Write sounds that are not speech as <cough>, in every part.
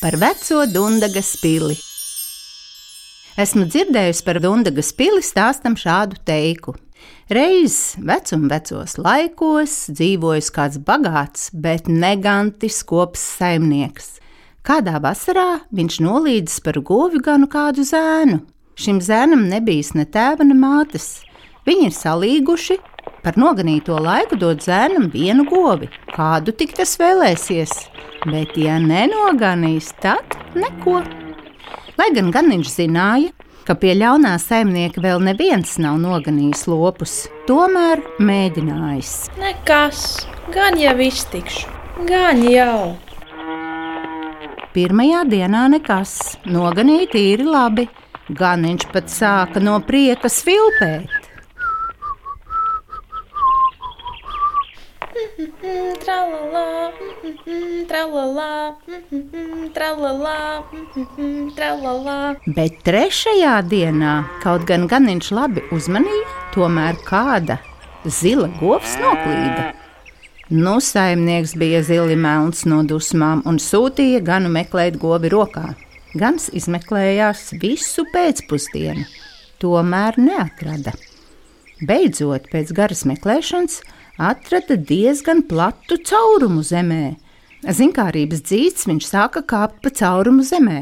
par veco Dundagas pili. Esmu dzirdējusi par Dundagas pili stāstam šādu teiku. Reiz vecuma vecos laikos dzīvojis kāds bagāts, bet negantis kops saimnieks. Kādā vasarā viņš nolīdzis par govi ganu kādu zēnu. Šim zēnam nebija ne tēva, ne mātes. Viņi ir salīguši, par noganīto laiku dod zēnam vienu govi, kādu tik tas vēlēsies bet, ja nenoganīs, tad neko. Lai gan ganiņš zināja, ka pie ļaunā saimnieka vēl neviens nav noganījis lopus, tomēr mēģinājis. Nekas, gan jau iztikšu, gan jau. Pirmajā dienā nekas, noganīja tīri labi. Ganiņš pat sāka no prieka svilpēt. Tralalā, tralalā, tralalā, tralalā. Bet trešajā dienā, kaut gan ganiņš labi uzmanīja, tomēr kāda zila govs noklīda. Nu, saimnieks bija zili melns no dusmām un sūtīja ganu meklēt gobi rokā. Gans izmeklējās visu pēcpusdienu, tomēr neatrada. Beidzot, pēc garas meklēšanas, atrada diezgan platu caurumu zemē. Zinkārības dzīts viņš sāka kāpt pa caurumu zemē,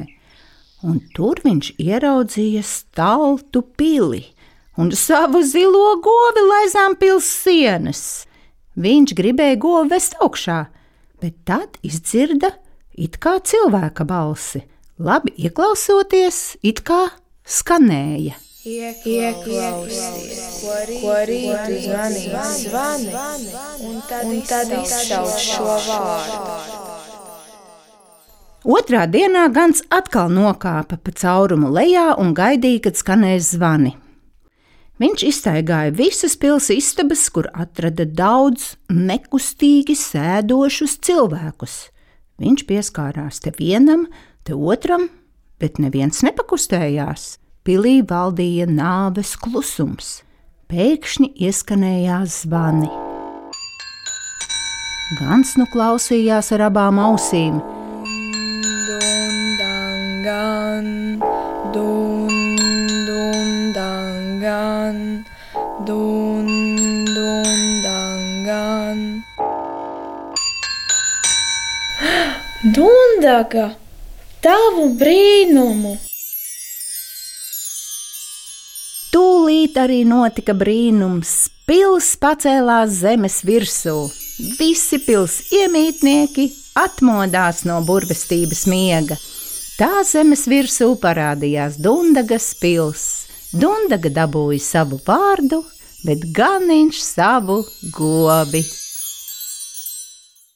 un tur viņš ieraudzīja staltu pili un savu zilo govi laizām pils sienas. Viņš gribēja govi vest augšā, bet tad izdzirda it kā cilvēka balsi, labi ieklausoties, it kā skanēja. Ieklausties, ko rītu zvanīt, zvani, un tad, un tad izšaut šo vārdu. Otrā dienā Gans atkal nokāpa pa caurumu lejā un gaidīja, kad skanēs zvani. Viņš iztaigāja visas pilsētas istabas, kur atrada daudz nekustīgi sēdošus cilvēkus. Viņš pieskārās te vienam, te otram, bet neviens nepakustējās pilī valdīja nāves klusums. Pēkšņi ieskanējās zvani. Gans nu klausījās ar abām ausīm. Dundangan, dundundangan, dundundangan. <gasps> Dundaga, tavu brīnumu! Tūlīt arī notika brīnums. Pils pacēlās zemes virsū. Visi pils iemītnieki atmodās no burvestības miega. Tā zemes virsū parādījās Dundagas pils. Dundaga dabūja savu vārdu, bet Ganiņš savu gobi.